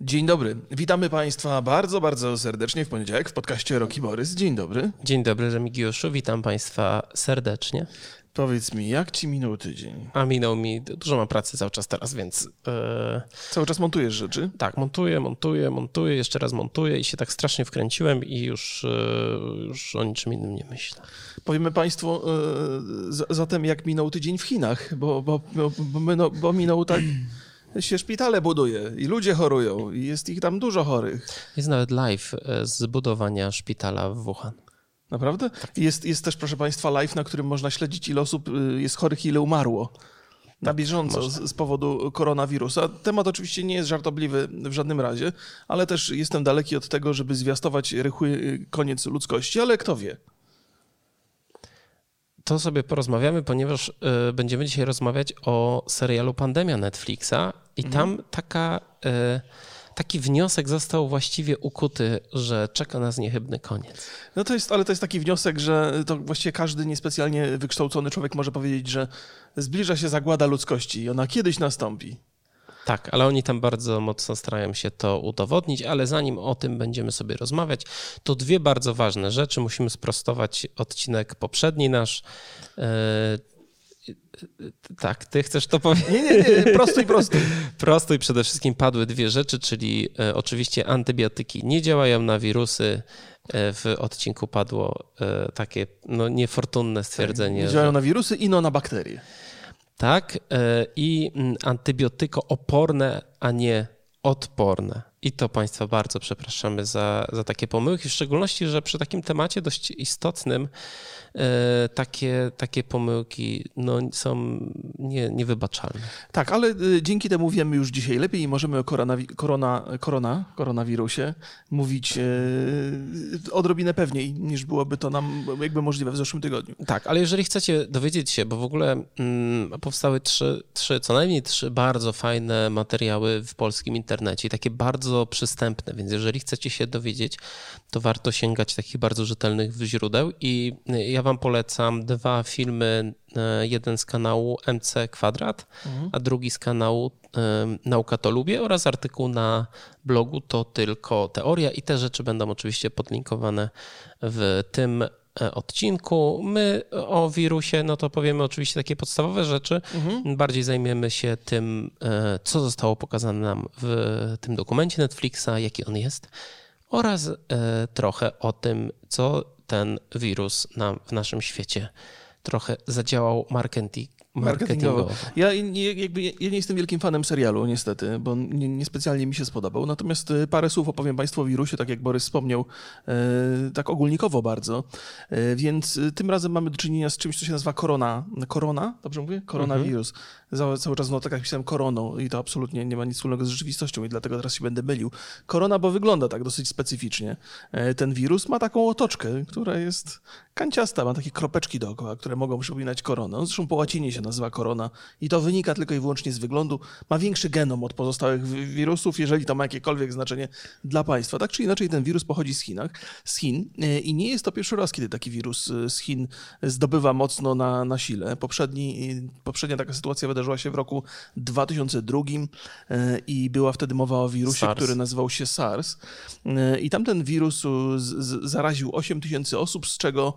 Dzień dobry. Witamy Państwa bardzo, bardzo serdecznie w poniedziałek w podcaście Roki Borys. Dzień dobry. Dzień dobry, Remigiuszu. Witam Państwa serdecznie. Powiedz mi, jak Ci minął tydzień? A minął mi, dużo mam pracy cały czas teraz, więc yy, Cały czas montujesz rzeczy? tak, montuję, montuję, montuję, jeszcze raz montuję i się tak strasznie wkręciłem i już, yy, już o niczym innym nie myślę. Powiemy Państwu z- zatem, jak minął tydzień w Chinach, bo, bo, bo, bo, bo minął tak, się szpitale buduje i ludzie chorują i jest ich tam dużo chorych. Jest nawet live yy, z budowania szpitala w Wuhan. Naprawdę? Jest, jest też, proszę Państwa, live, na którym można śledzić, ile osób y, jest chorych ile umarło. Na bieżąco z, z powodu koronawirusa. Temat oczywiście nie jest żartobliwy w żadnym razie, ale też jestem daleki od tego, żeby zwiastować rychły y, koniec ludzkości, ale kto wie. To sobie porozmawiamy, ponieważ y, będziemy dzisiaj rozmawiać o serialu Pandemia Netflixa i tam taka, y, taki wniosek został właściwie ukuty, że czeka nas niechybny koniec. No to jest, ale to jest taki wniosek, że to właściwie każdy niespecjalnie wykształcony człowiek może powiedzieć, że zbliża się zagłada ludzkości i ona kiedyś nastąpi. Tak, ale oni tam bardzo mocno starają się to udowodnić, ale zanim o tym będziemy sobie rozmawiać, to dwie bardzo ważne rzeczy. Musimy sprostować odcinek poprzedni nasz. E, Tak, ty chcesz to powiedzieć? Nie, nie, nie, prosto i prosto. Prosto i przede wszystkim padły dwie rzeczy, czyli e, oczywiście antybiotyki nie działają na wirusy. E, W odcinku padło takie no, niefortunne stwierdzenie, Nie że działają na wirusy, ino na bakterie. Tak, e, i mm, antybiotykooporne, a nie odporne. I to Państwa bardzo przepraszamy za, za takie pomyłki, w szczególności, że przy takim temacie dość istotnym e, takie, takie pomyłki no, są nie, niewybaczalne. Tak, ale y, dzięki temu wiemy już dzisiaj lepiej i możemy o koronawi- korona, korona, koronawirusie mówić y, odrobinę pewniej, niż byłoby to nam jakby możliwe w zeszłym tygodniu. Tak, ale jeżeli chcecie dowiedzieć się, bo w ogóle mm, powstały trzy, trzy, co najmniej trzy bardzo fajne materiały w polskim internecie, i takie bardzo przystępne, więc jeżeli chcecie się dowiedzieć, to warto sięgać takich bardzo rzetelnych źródeł. I y, ja wam polecam dwa filmy, y, jeden z kanału MC Kwadrat, a drugi z kanału y, Nauka to lubię oraz artykuł na blogu to tylko teoria. I te rzeczy będą oczywiście podlinkowane w tym odcinku. My o wirusie, no to powiemy oczywiście takie podstawowe rzeczy. Bardziej zajmiemy się tym, e, co zostało pokazane nam w tym dokumencie Netflixa, jaki on jest, oraz e, trochę o tym, co ten wirus nam w naszym świecie trochę zadziałał marketing, Marketingowo. marketingowo. Ja nie, jakby, ja nie jestem wielkim fanem serialu, niestety, bo nie- niespecjalnie mi się spodobał. Natomiast y, parę słów opowiem Państwu o wirusie, tak jak Borys wspomniał, e, tak ogólnikowo bardzo. E, Więc tym razem mamy do czynienia z czymś, co się nazywa korona. Korona? Dobrze mówię? Koronawirus. Za- Cały czas no, tak jak pisałem koroną i to absolutnie nie ma nic wspólnego z rzeczywistością i dlatego teraz się będę mylił. Korona, bo wygląda tak dosyć specyficznie. E, Ten wirus ma taką otoczkę, która jest kanciasta, ma takie kropeczki dookoła, które mogą przypominać koronę. Zresztą po łacinie się nazywa korona i to wynika tylko i wyłącznie z wyglądu. Ma większy genom od pozostałych wi- wirusów, jeżeli to ma jakiekolwiek znaczenie dla państwa. Tak czy inaczej ten wirus pochodzi z, Chinach, z Chin e, i nie jest to pierwszy raz, kiedy taki wirus e, z Chin zdobywa mocno na, na sile. Poprzedni, e, poprzednia taka sytuacja wydarzyła się w roku 2002 e, i była wtedy mowa o wirusie, SARS. który nazywał się SARS. I tamten wirus z, z, zaraził 8 tysięcy osób, z czego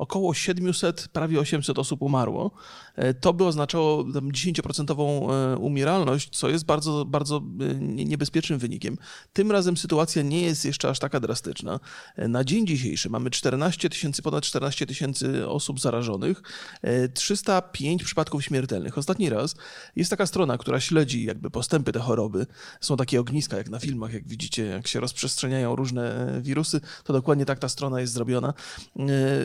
około 700, prawie 800 osób umarło. E, To by oznaczało tam 10% e, umieralność, co jest bardzo, bardzo e, nie- niebezpiecznym wynikiem. Tym razem sytuacja nie jest jeszcze aż taka drastyczna. Na dzień dzisiejszy mamy 14 tysięcy, ponad 14 tysięcy osób zarażonych, e, 305 przypadków śmiertelnych. Ostatni raz jest taka strona, która śledzi jakby postępy tej choroby. Są takie ogniska, jak na filmach, jak widzicie, jak się rozprzestrzeniają różne wirusy, to dokładnie tak ta strona jest zrobiona.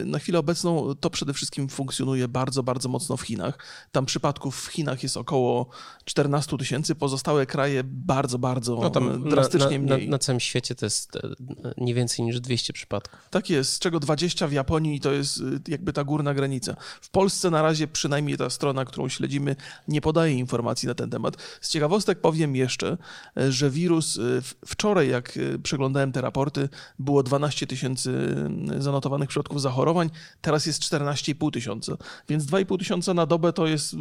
Na chwilę obecną to przede wszystkim funkcjonuje bardzo, bardzo mocno w Chinach. Tam przypadków w Chinach jest około 14 tysięcy, pozostałe kraje bardzo, bardzo No e, tam drastycznie na, na, mniej. na, na całym świecie to jest e, nie więcej niż 200 przypadków. Tak jest, z czego 20 w Japonii to jest y, jakby ta górna granica. W Polsce na razie przynajmniej ta strona, którą śledzimy, nie podaje informacji na ten temat. Z ciekawostek powiem jeszcze, y, że wirus y, wczoraj, jak y, przeglądałem te raporty, było 12 tysięcy y, zanotowanych przypadków zachorowań, teraz jest 14,5 tysiąca. Więc 2,5 tysiąca na dobę to jest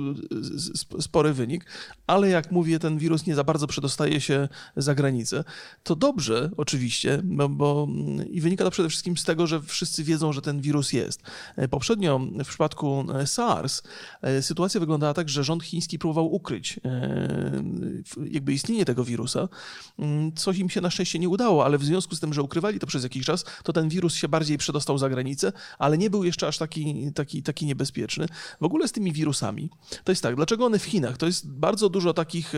spory wynik, ale jak mówię, ten wirus nie za bardzo przedostaje się za granicę. To dobrze, oczywiście, bo, bo i wynika to przede wszystkim z tego, że wszyscy wiedzą, że ten wirus jest. Poprzednio w przypadku SARS sytuacja wyglądała tak, że rząd chiński próbował ukryć jakby istnienie tego wirusa. Coś im się na szczęście nie udało, ale w związku z tym, że ukrywali to przez jakiś czas, to ten wirus się bardziej przedostał za granicę, ale nie był jeszcze aż taki, taki, taki niebezpieczny. W ogóle z tymi wirusami, to jest tak, dlaczego one w Chinach? To jest bardzo dużo takich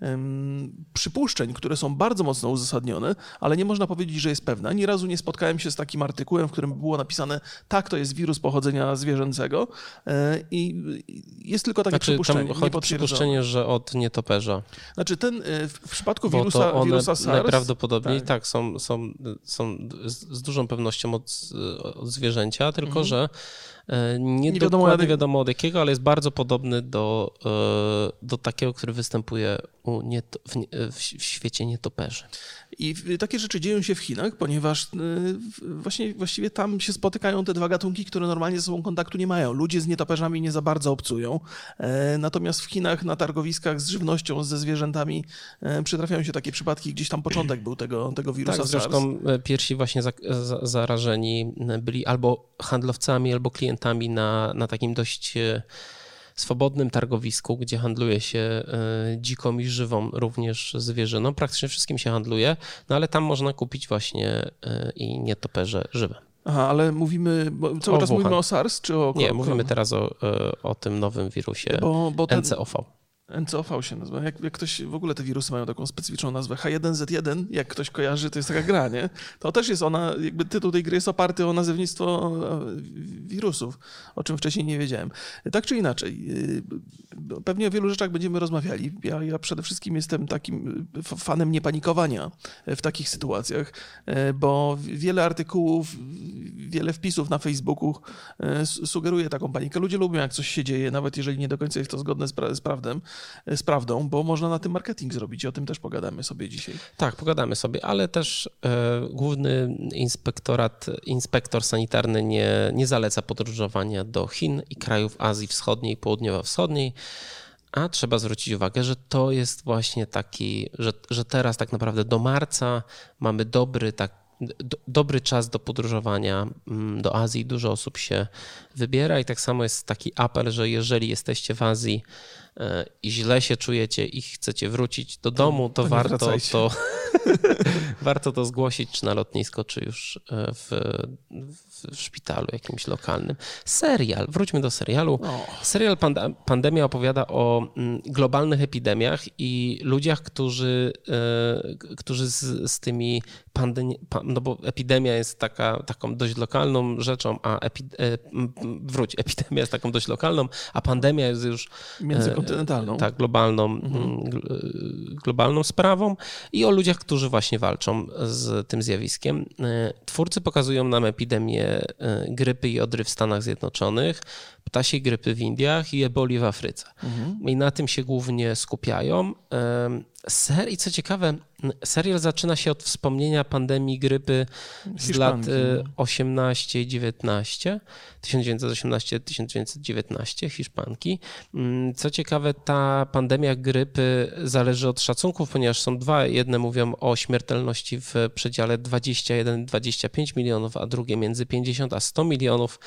um, przypuszczeń, które są bardzo mocno uzasadnione, ale nie można powiedzieć, że jest pewne. Ani razu nie spotkałem się z takim artykułem, w którym było napisane, tak, to jest wirus pochodzenia zwierzęcego e, i jest tylko takie znaczy, przypuszczenie. Tam chodzi przypuszczenie, że od nietoperza. Znaczy ten e, w przypadku wirusa, one wirusa SARS... Najprawdopodobniej tak, tak są, są, są z dużą pewnością od, od zwierzęcia, tylko mhm. że nie, nie wiadomo, nie wiadomo od jakiego, ale jest bardzo podobny do, do takiego, który występuje u nieto, w, w, świecie nietoperzy. I takie rzeczy dzieją się w Chinach, ponieważ y, właśnie, właściwie tam się spotykają te dwa gatunki, które normalnie ze sobą kontaktu nie mają. Ludzie z nietoperzami nie za bardzo obcują, e, natomiast w Chinach na targowiskach z żywnością, ze zwierzętami e, przytrafiają się takie przypadki, gdzieś tam początek był tego, tego wirusa tak, zresztą SARS. E, pierwsi właśnie za, za, zarażeni byli albo handlowcami, albo klientami na, na takim dość swobodnym targowisku, gdzie handluje się e, dziką i żywą również zwierzyną. Praktycznie wszystkim się handluje, no ale tam można kupić właśnie e, i nietoperze żywe. Aha, ale mówimy, cały o czas Wuhan. mówimy o SARS czy o... Nie, mówimy teraz o, e, o tym nowym wirusie bo, bo ten... NCOV. NCOV się nazywa. Jak, jak ktoś, w ogóle te wirusy mają taką specyficzną nazwę. H1Z1, jak ktoś kojarzy, to jest taka gra, nie? To też jest ona, jakby tytuł tej gry jest oparty o nazewnictwo e, wirusów, o czym wcześniej nie wiedziałem. Tak czy inaczej, e, pewnie o wielu rzeczach będziemy rozmawiali. Ja, ja przede wszystkim jestem takim fanem niepanikowania w takich sytuacjach, e, bo wiele artykułów, wiele wpisów na Facebooku sugeruje taką panikę. Ludzie lubią, jak coś się dzieje, nawet jeżeli nie do końca jest to zgodne z, pra z prawdą. Z prawdą, bo można na tym marketing zrobić i o tym też pogadamy sobie dzisiaj. Tak, pogadamy sobie, ale też e, główny inspektorat, inspektor sanitarny nie, nie zaleca podróżowania do Chin i krajów Azji Wschodniej, Południowo-Wschodniej. A trzeba zwrócić uwagę, że to jest właśnie taki, że, że teraz tak naprawdę do marca mamy dobry tak do, dobry czas do podróżowania mm, do Azji. Dużo osób się wybiera i tak samo jest taki apel, że jeżeli jesteście w Azji i źle się czujecie i chcecie wrócić do domu, to, to warto to, warto to zgłosić, czy na lotnisko, czy już e, w, w szpitalu jakimś lokalnym. Serial, wróćmy do serialu. Serial Pandemia opowiada o mm, globalnych epidemiach i ludziach, którzy, e, którzy z, z tymi pandemii, no bo epidemia jest taka, taką dość lokalną rzeczą, a epi, e, wróć, epidemia jest taką dość lokalną, a pandemia jest już międzykontynentalną. Tak, globalną, mhm. Mm, globalną sprawą i o ludziach, którzy właśnie walczą z tym zjawiskiem. Twórcy pokazują nam epidemię E, grypy i odry w Stanach Zjednoczonych, ptasiej grypy w Indiach i eboli w Afryce. Mhm. I na tym się głównie skupiają. Ser I co ciekawe, serial zaczyna się od wspomnienia pandemii grypy z lat 18 e, i 19, 1918-1919, Hiszpanki. Mm, co ciekawe, ta pandemia grypy zależy od szacunków, ponieważ są dwa. Jedne mówią o śmiertelności w przedziale 21-25 milionów, a drugie między 50 a 100 milionów.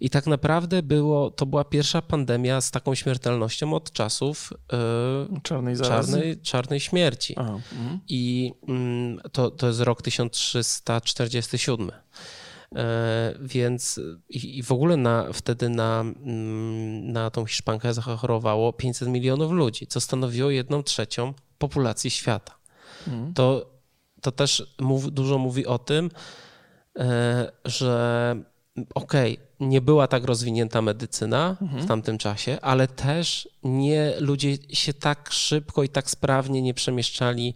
I tak naprawdę było, to była pierwsza pandemia z taką śmiertelnością od czasów yy, czarnej, czarnej, czarnej śmierci. Aha, mhm. I yy, to, to jest rok 1347. E, więc i, w ogóle na, wtedy na, mm, na tą Hiszpankę zachorowało 500 milionów ludzi, co stanowiło jedną trzecią populacji świata. Mhm. To, to też mów, dużo mówi o tym, e, że okej, okay, nie była tak rozwinięta medycyna mhm. w tamtym czasie, ale też nie ludzie się tak szybko i tak sprawnie nie przemieszczali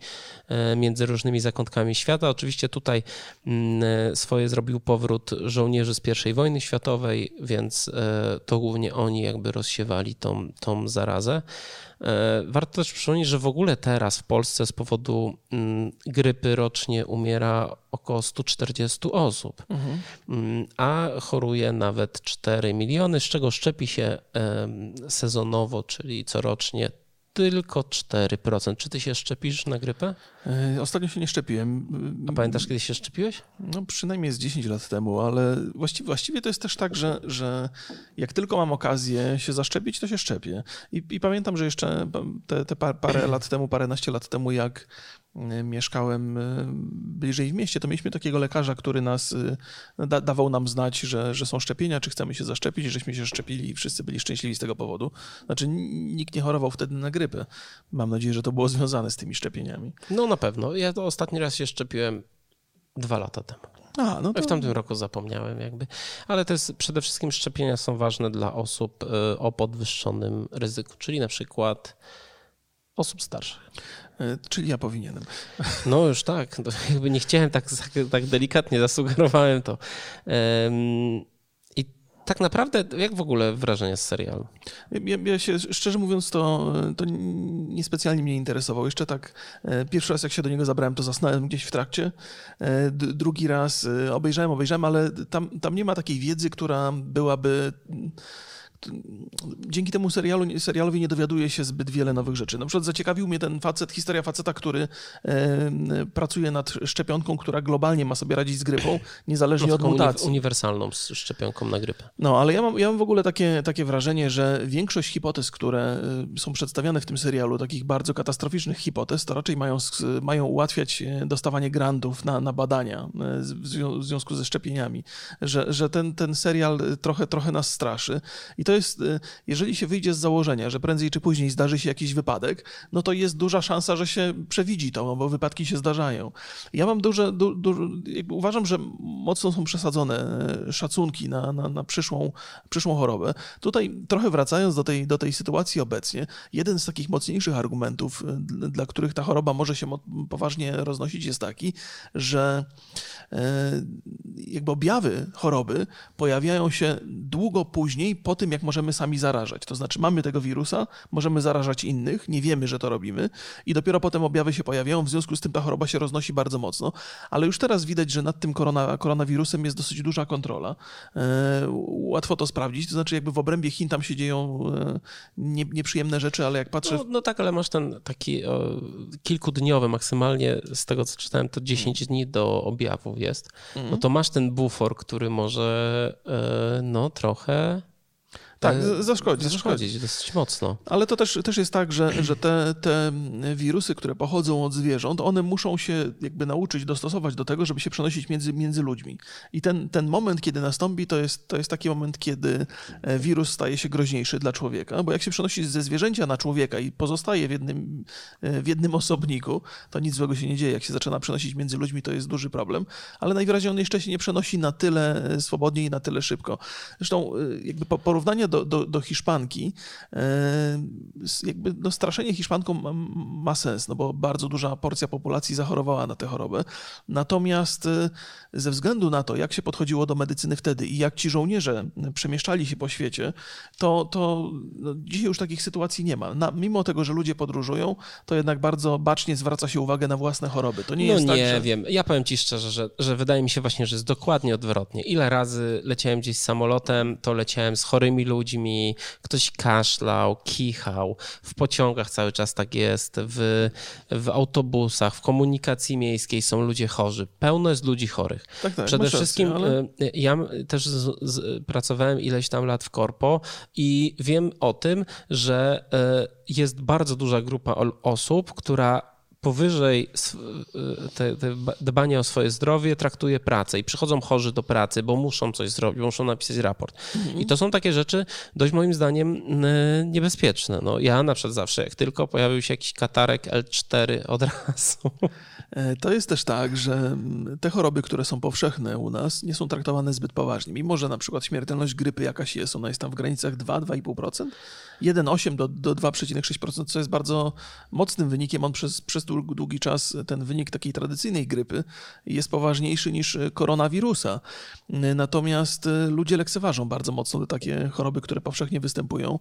e, między różnymi zakątkami świata. Oczywiście tutaj mm, swoje zrobił powrót żołnierzy z I wojny światowej, więc e, to głównie oni jakby rozsiewali tą, tą zarazę. E, warto też przypomnieć, że w ogóle teraz w Polsce z powodu mm, grypy rocznie umiera około 140 osób, mhm. Mm, a choruje na nawet 4 miliony, z czego szczepi się sezonowo, czyli corocznie tylko 4%. Czy ty się szczepisz na grypę? E, ostatnio się nie szczepiłem. A pamiętasz, kiedy się szczepiłeś? No przynajmniej z 10 lat temu, ale właściwie, właściwie to jest też tak, że, że jak tylko mam okazję się zaszczepić, to się szczepię. I, i pamiętam, że jeszcze te, te parę lat temu, paręnaście lat temu, jak Y, mieszkałem bliżej w mieście, to mieliśmy takiego lekarza, który nas da, dawał nam znać, że, że są szczepienia, czy chcemy się zaszczepić, żeśmy się szczepili i wszyscy byli szczęśliwi z tego powodu. Znaczy nikt nie chorował wtedy na grypę. Mam nadzieję, że to było związane z tymi szczepieniami. No na pewno. Ja to ostatni raz się szczepiłem dwa lata temu. A, no to... W tamtym roku zapomniałem jakby. Ale to jest przede wszystkim szczepienia są ważne dla osób o podwyższonym ryzyku, czyli na przykład osób starszych. E, czyli ja powinienem. No już tak. Jakby nie chciałem tak, tak delikatnie, zasugerowałem to. I tak naprawdę, jak w ogóle wrażenie z serialu? Ja, ja się, szczerze mówiąc, to, to niespecjalnie mnie interesował. Jeszcze tak, e, pierwszy raz jak się do niego zabrałem, to zasnąłem gdzieś w trakcie. E, drugi raz obejrzałem, obejrzałem, ale tam, tam nie ma takiej wiedzy, która byłaby dzięki temu serialu, serialowi nie dowiaduje się zbyt wiele nowych rzeczy. Na przykład zaciekawił mnie ten facet, historia faceta, który e, pracuje nad szczepionką, która globalnie ma sobie radzić z grypą, niezależnie no, od mutacji. uniwersalną szczepionką na grypę. No, ale ja mam, ja mam w ogóle takie, takie wrażenie, że większość hipotez, które są przedstawiane w tym serialu, takich bardzo katastroficznych hipotez, to raczej mają, mają ułatwiać e, dostawanie grantów na, na badania e, w związku ze szczepieniami. Że, że ten, ten serial trochę, trochę nas straszy. I to jest, y, jeżeli się wyjdzie z założenia, że prędzej czy później zdarzy się jakiś wypadek, no to jest duża szansa, że się przewidzi to, bo wypadki się zdarzają. Ja mam duże, du, du, uważam, że mocno są przesadzone e, szacunki na, na, na przyszłą, przyszłą chorobę. Tutaj trochę wracając do tej, do tej sytuacji obecnie, jeden z takich mocniejszych argumentów, e, dla których ta choroba może się poważnie roznosić, jest taki, że e, jakby objawy choroby pojawiają się długo później po tym, jak możemy sami zarażać. To znaczy, mamy tego wirusa, możemy zarażać innych, nie wiemy, że to robimy, i dopiero potem objawy się pojawiają. W związku z tym ta choroba się roznosi bardzo mocno, ale już teraz widać, że nad tym korona, koronawirusem jest dosyć duża kontrola. E, łatwo to sprawdzić. To znaczy, jakby w obrębie Chin tam się dzieją e, nie, nieprzyjemne rzeczy, ale jak patrzę. No, no, tak, ale masz ten taki o, kilkudniowy, maksymalnie z tego co czytałem, to 10 dni do objawów jest. No mhm. to masz ten bufor, który może e, no trochę tak, zaszkodzić. Zaszkodzić dosyć mocno. Ale to też, też jest tak, że, że te, te wirusy, które pochodzą od zwierząt, one muszą się jakby nauczyć dostosować do tego, żeby się przenosić między, między ludźmi. I ten, ten moment, kiedy nastąpi, to jest, to jest taki moment, kiedy e, wirus staje się groźniejszy dla człowieka, bo jak się przenosi ze zwierzęcia na człowieka i pozostaje w jednym, e, w jednym osobniku, to nic złego się nie dzieje. Jak się zaczyna przenosić między ludźmi, to jest duży problem, ale najwyraźniej on jeszcze się nie przenosi na tyle e, swobodnie i na tyle szybko. Zresztą jakby porównania do, do, do Hiszpanki, e, jakby no, straszenie Hiszpanką ma, ma, sens, no bo bardzo duża porcja populacji zachorowała na tę chorobę. Natomiast e, ze względu na to, jak się podchodziło do medycyny wtedy i jak ci żołnierze przemieszczali się po świecie, to, to no, dzisiaj już takich sytuacji nie ma. Na, mimo tego, że ludzie podróżują, to jednak bardzo bacznie zwraca się uwagę na własne choroby. To nie no jest nie tak, że... wiem. Ja powiem ci szczerze, że, że wydaje mi się właśnie, że jest dokładnie odwrotnie. Ile razy leciałem gdzieś samolotem, to leciałem z chorymi ludźmi, ludźmi, ktoś kaszlał, kichał. W pociągach cały czas tak jest, w, w autobusach, w komunikacji miejskiej są ludzie chorzy. Pełno jest ludzi chorych. Tak, tak, Przede wszystkim rację, ale... E, ja też z, z, pracowałem ileś tam lat w korpo i wiem o tym, że e, jest bardzo duża grupa osób, która powyżej te, te dbania o swoje zdrowie traktuje pracę i przychodzą chorzy do pracy, bo muszą coś zrobić, muszą napisać raport. Mhm. I to są takie rzeczy dość moim zdaniem niebezpieczne. No, ja na przykład zawsze, jak tylko pojawił się jakiś katarek L4 od razu. E, to jest też tak, że te choroby, które są powszechne u nas, nie są traktowane zbyt poważnie. Mimo, że na przykład śmiertelność grypy jakaś jest, ona jest tam w granicach 2-2,5%, 1,8 do, do 2,6%, co jest bardzo mocnym wynikiem. On przez, przez długi czas ten wynik takiej tradycyjnej grypy jest poważniejszy niż koronawirusa. Natomiast ludzie lekceważą bardzo mocno takie choroby, które powszechnie występują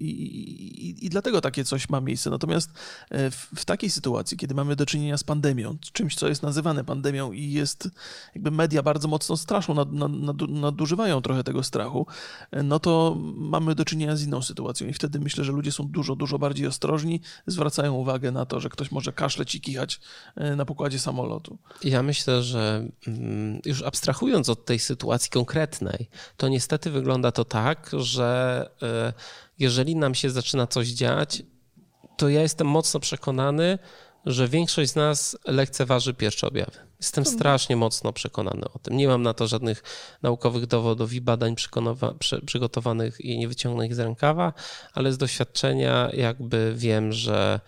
i, i, i dlatego takie coś ma miejsce. Natomiast w, w takiej sytuacji, kiedy mamy do czynienia z pandemią, czymś, co jest nazywane pandemią i jest jakby media bardzo mocno straszą, nad, nad, nadużywają trochę tego strachu, no to mamy do czynienia z inną sytuacją i wtedy myślę, że ludzie są dużo, dużo bardziej ostrożni, zwracają uwagę na to, że ktoś może kaszleć i kichać e, na pokładzie samolotu. Ja myślę, że mm, już abstrahując od tej sytuacji konkretnej, to niestety wygląda to tak, że e, jeżeli nam się zaczyna coś dziać, to ja jestem mocno przekonany, że większość z nas lekceważy pierwsze objawy. Jestem strasznie mocno przekonany o tym. Nie mam na to żadnych naukowych dowodów i badań przygotowanych i nie wyciągniętych z rękawa, ale z doświadczenia jakby wiem, że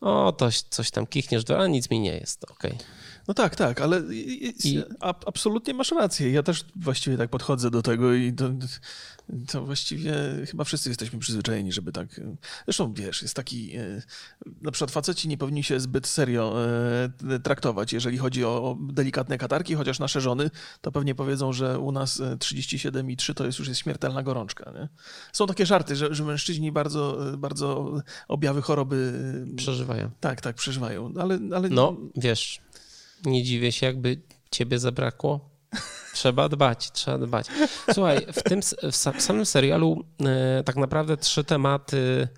o, to coś tam kichniesz, a nic mi nie jest, okej. Okay. No tak, tak, ale I... absolutnie masz rację. Ja też właściwie tak podchodzę do tego i to, to właściwie chyba wszyscy jesteśmy przyzwyczajeni, żeby tak. Zresztą wiesz, jest taki. E, na przykład faceci nie powinni się zbyt serio e, traktować, jeżeli chodzi o delikatne katarki, chociaż nasze żony to pewnie powiedzą, że u nas 37,3 e, to jest już jest śmiertelna gorączka. Nie? Są takie żarty, że, że mężczyźni bardzo, bardzo objawy choroby przeżywają. Tak, tak, przeżywają. Ale, ale... No, wiesz, nie dziwię się, jakby ciebie zabrakło. Trzeba dbać, trzeba dbać. Słuchaj, w tym w samym serialu e, tak naprawdę trzy tematy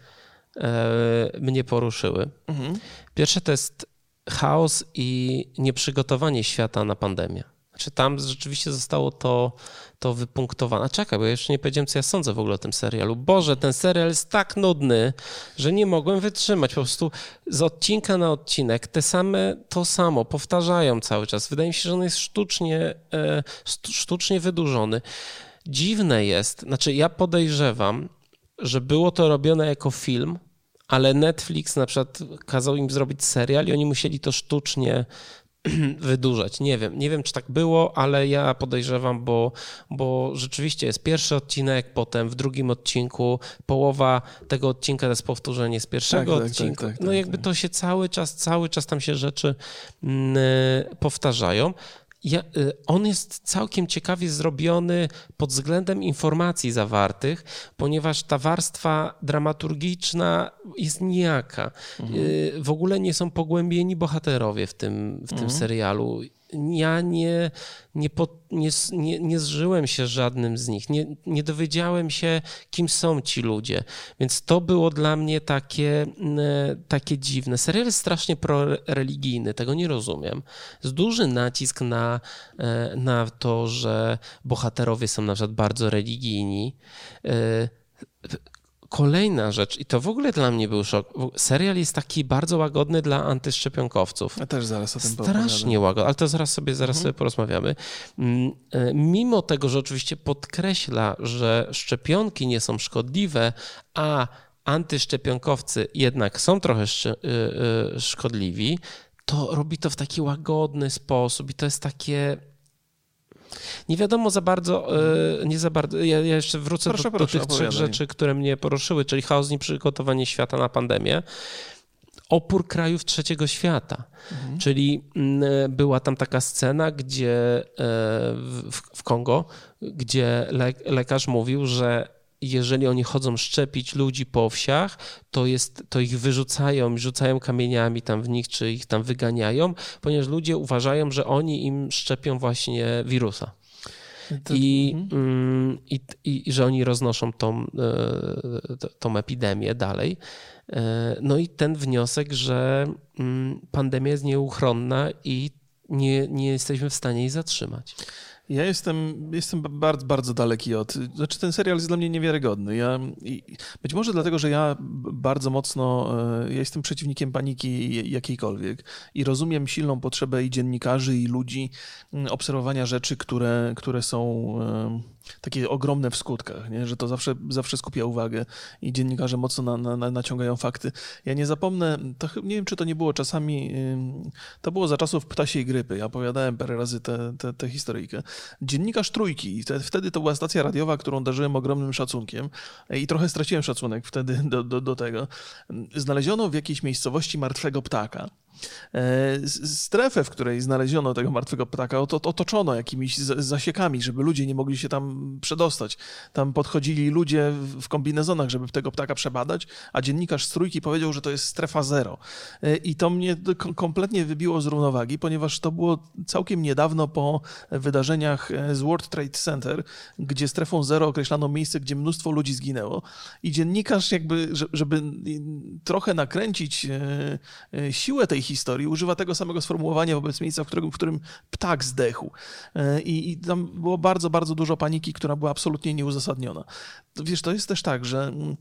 e, mnie poruszyły. Mhm. Pierwsze to jest chaos i nieprzygotowanie świata na pandemię. Czy tam rzeczywiście zostało to, to wypunktowane? Czekaj, bo ja jeszcze nie powiedziałem, co ja sądzę w ogóle o tym serialu. Boże, ten serial jest tak nudny, że nie mogłem wytrzymać. Po prostu z odcinka na odcinek te same, to samo powtarzają cały czas. Wydaje mi się, że on jest sztucznie, e, sztucznie wydłużony. Dziwne jest, znaczy ja podejrzewam, że było to robione jako film, ale Netflix na przykład kazał im zrobić serial i oni musieli to sztucznie wydłużać. Nie wiem, nie wiem, czy tak było, ale ja podejrzewam, bo, bo rzeczywiście jest pierwszy odcinek, potem w drugim odcinku połowa tego odcinka to jest powtórzenie z pierwszego tak, odcinka. Tak, tak, no jakby tak. to się cały czas, cały czas tam się rzeczy mm, powtarzają. Y, on jest całkiem ciekawie zrobiony pod względem informacji zawartych, ponieważ ta warstwa dramaturgiczna jest nijaka. Mhm. Y, w ogóle nie są pogłębieni bohaterowie w tym, w tym mhm. serialu ja nie, nie, nie, nie, nie zżyłem się żadnym z nich, nie, nie dowiedziałem się, kim są ci ludzie, więc to było dla mnie takie, takie dziwne. Serial jest strasznie proreligijny, tego nie rozumiem. Jest duży nacisk na, e, na to, że bohaterowie są na przykład bardzo religijni e, Kolejna rzecz, i to w ogóle dla mnie był szok. Serial jest taki bardzo łagodny dla antyszczepionkowców. Ja też zaraz o tym Strasznie łagodny, ale to zaraz sobie, zaraz mhm. sobie porozmawiamy. Mm, e, mimo tego, że oczywiście podkreśla, że szczepionki nie są szkodliwe, a antyszczepionkowcy jednak są trochę e, e, szkodliwi, to robi to w taki łagodny sposób i to jest takie nie wiadomo za bardzo, e, nie za bardzo. Ja, ja jeszcze wrócę proszę, do, do proszę, tych trzech rzeczy, które mnie poruszyły, czyli chaos i przygotowanie świata na pandemię opór krajów trzeciego świata. Mhm. Czyli mm, była tam taka scena, gdzie e, w, w Kongo, gdzie le, lekarz mówił, że jeżeli oni chodzą szczepić ludzi po wsiach, to, jest, to ich wyrzucają, rzucają kamieniami tam w nich, czy ich tam wyganiają, ponieważ ludzie uważają, że oni im szczepią właśnie wirusa. To, I, mhm. mm, i, i, i, że oni roznoszą tą, e, tą epidemię dalej. E, no i ten wniosek, że mm, pandemia jest nieuchronna i nie, nie jesteśmy w stanie jej zatrzymać. Ja jestem, jestem bardzo, bardzo daleki od. Znaczy, ten serial jest dla mnie niewiarygodny. Ja, być może dlatego, że ja bardzo mocno. E, ja jestem przeciwnikiem paniki jakiejkolwiek i rozumiem silną potrzebę i dziennikarzy, i ludzi obserwowania rzeczy, które, które są takie ogromne w skutkach, nie? że to zawsze, zawsze skupia uwagę i dziennikarze mocno na, na, naciągają fakty. Ja nie zapomnę, to, nie wiem czy to nie było czasami, to było za czasów ptasiej grypy, ja opowiadałem parę razy tę historyjkę. Dziennikarz Trójki, te, wtedy to była stacja radiowa, którą darzyłem ogromnym szacunkiem i trochę straciłem szacunek wtedy do, do, do tego. Znaleziono w jakiejś miejscowości martwego ptaka. E, strefę, w której znaleziono tego martwego ptaka, otoczono jakimiś zasiekami, żeby ludzie nie mogli się tam przedostać. Tam podchodzili ludzie w kombinezonach, żeby tego ptaka przebadać, a dziennikarz z trójki powiedział, że to jest strefa zero. E, I to mnie kompletnie wybiło z równowagi, ponieważ to było całkiem niedawno po wydarzeniach e, z World Trade Center, gdzie strefą zero określano miejsce, gdzie mnóstwo ludzi zginęło. I dziennikarz jakby, żeby trochę nakręcić siłę tej historii używa tego samego sformułowania wobec miejsca, w którym, w którym ptak zdechł. E, I, I tam było bardzo, bardzo dużo paniki, która była absolutnie nieuzasadniona. Wiesz, to jest też tak, że mm,